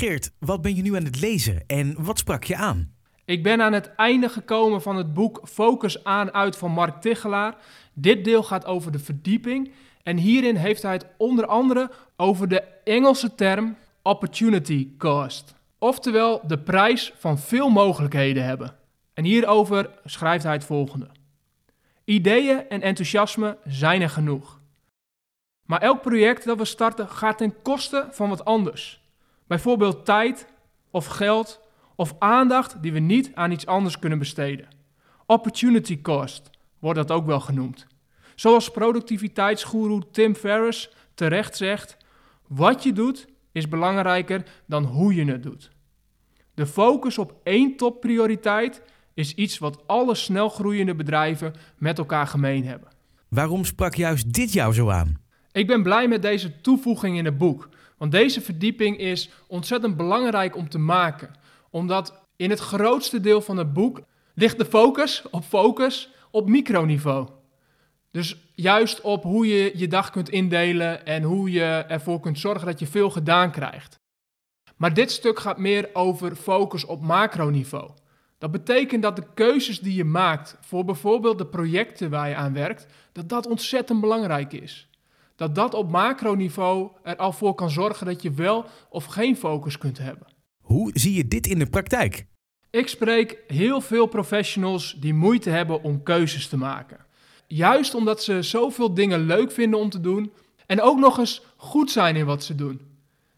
Geert, wat ben je nu aan het lezen en wat sprak je aan? Ik ben aan het einde gekomen van het boek Focus aan uit van Mark Tichelaar. Dit deel gaat over de verdieping en hierin heeft hij het onder andere over de Engelse term opportunity cost. Oftewel de prijs van veel mogelijkheden hebben. En hierover schrijft hij het volgende. Ideeën en enthousiasme zijn er genoeg. Maar elk project dat we starten gaat ten koste van wat anders. Bijvoorbeeld tijd of geld of aandacht die we niet aan iets anders kunnen besteden. Opportunity cost wordt dat ook wel genoemd. Zoals productiviteitsgoeroe Tim Ferriss terecht zegt: wat je doet is belangrijker dan hoe je het doet. De focus op één topprioriteit is iets wat alle snelgroeiende bedrijven met elkaar gemeen hebben. Waarom sprak juist dit jou zo aan? Ik ben blij met deze toevoeging in het boek, want deze verdieping is ontzettend belangrijk om te maken, omdat in het grootste deel van het boek ligt de focus op focus op microniveau. Dus juist op hoe je je dag kunt indelen en hoe je ervoor kunt zorgen dat je veel gedaan krijgt. Maar dit stuk gaat meer over focus op macroniveau. Dat betekent dat de keuzes die je maakt voor bijvoorbeeld de projecten waar je aan werkt, dat dat ontzettend belangrijk is. Dat dat op macroniveau er al voor kan zorgen dat je wel of geen focus kunt hebben. Hoe zie je dit in de praktijk? Ik spreek heel veel professionals die moeite hebben om keuzes te maken. Juist omdat ze zoveel dingen leuk vinden om te doen en ook nog eens goed zijn in wat ze doen.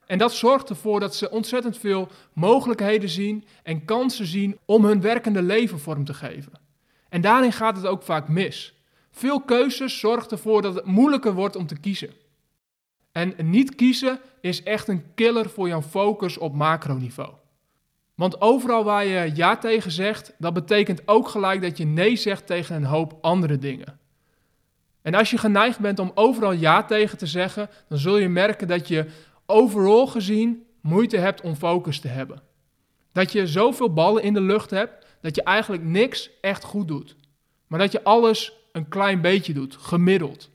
En dat zorgt ervoor dat ze ontzettend veel mogelijkheden zien en kansen zien om hun werkende leven vorm te geven. En daarin gaat het ook vaak mis. Veel keuzes zorgen ervoor dat het moeilijker wordt om te kiezen. En niet kiezen is echt een killer voor jouw focus op macroniveau. Want overal waar je ja tegen zegt, dat betekent ook gelijk dat je nee zegt tegen een hoop andere dingen. En als je geneigd bent om overal ja tegen te zeggen, dan zul je merken dat je overal gezien moeite hebt om focus te hebben. Dat je zoveel ballen in de lucht hebt dat je eigenlijk niks echt goed doet. Maar dat je alles een klein beetje doet, gemiddeld.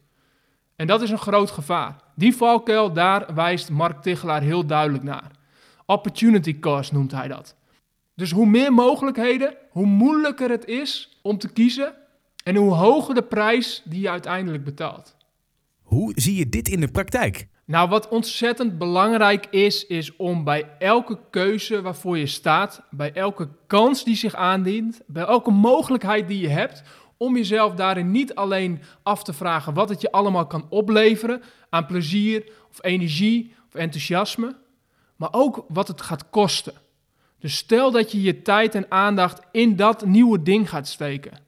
En dat is een groot gevaar. Die valkuil, daar wijst Mark Tichelaar heel duidelijk naar. Opportunity cost noemt hij dat. Dus hoe meer mogelijkheden, hoe moeilijker het is om te kiezen en hoe hoger de prijs die je uiteindelijk betaalt. Hoe zie je dit in de praktijk? Nou, wat ontzettend belangrijk is, is om bij elke keuze waarvoor je staat, bij elke kans die zich aandient, bij elke mogelijkheid die je hebt, om jezelf daarin niet alleen af te vragen wat het je allemaal kan opleveren aan plezier of energie of enthousiasme, maar ook wat het gaat kosten. Dus stel dat je je tijd en aandacht in dat nieuwe ding gaat steken.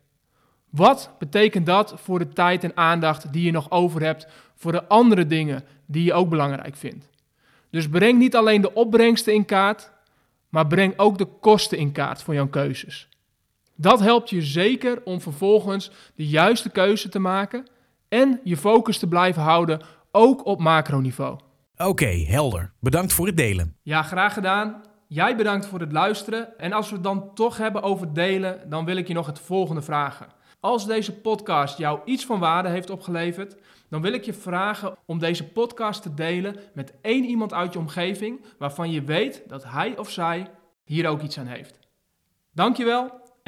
Wat betekent dat voor de tijd en aandacht die je nog over hebt voor de andere dingen die je ook belangrijk vindt? Dus breng niet alleen de opbrengsten in kaart, maar breng ook de kosten in kaart voor jouw keuzes. Dat helpt je zeker om vervolgens de juiste keuze te maken en je focus te blijven houden, ook op macroniveau. Oké, helder. Bedankt voor het delen. Ja, graag gedaan. Jij bedankt voor het luisteren. En als we het dan toch hebben over delen, dan wil ik je nog het volgende vragen. Als deze podcast jou iets van waarde heeft opgeleverd, dan wil ik je vragen om deze podcast te delen met één iemand uit je omgeving waarvan je weet dat hij of zij hier ook iets aan heeft. Dankjewel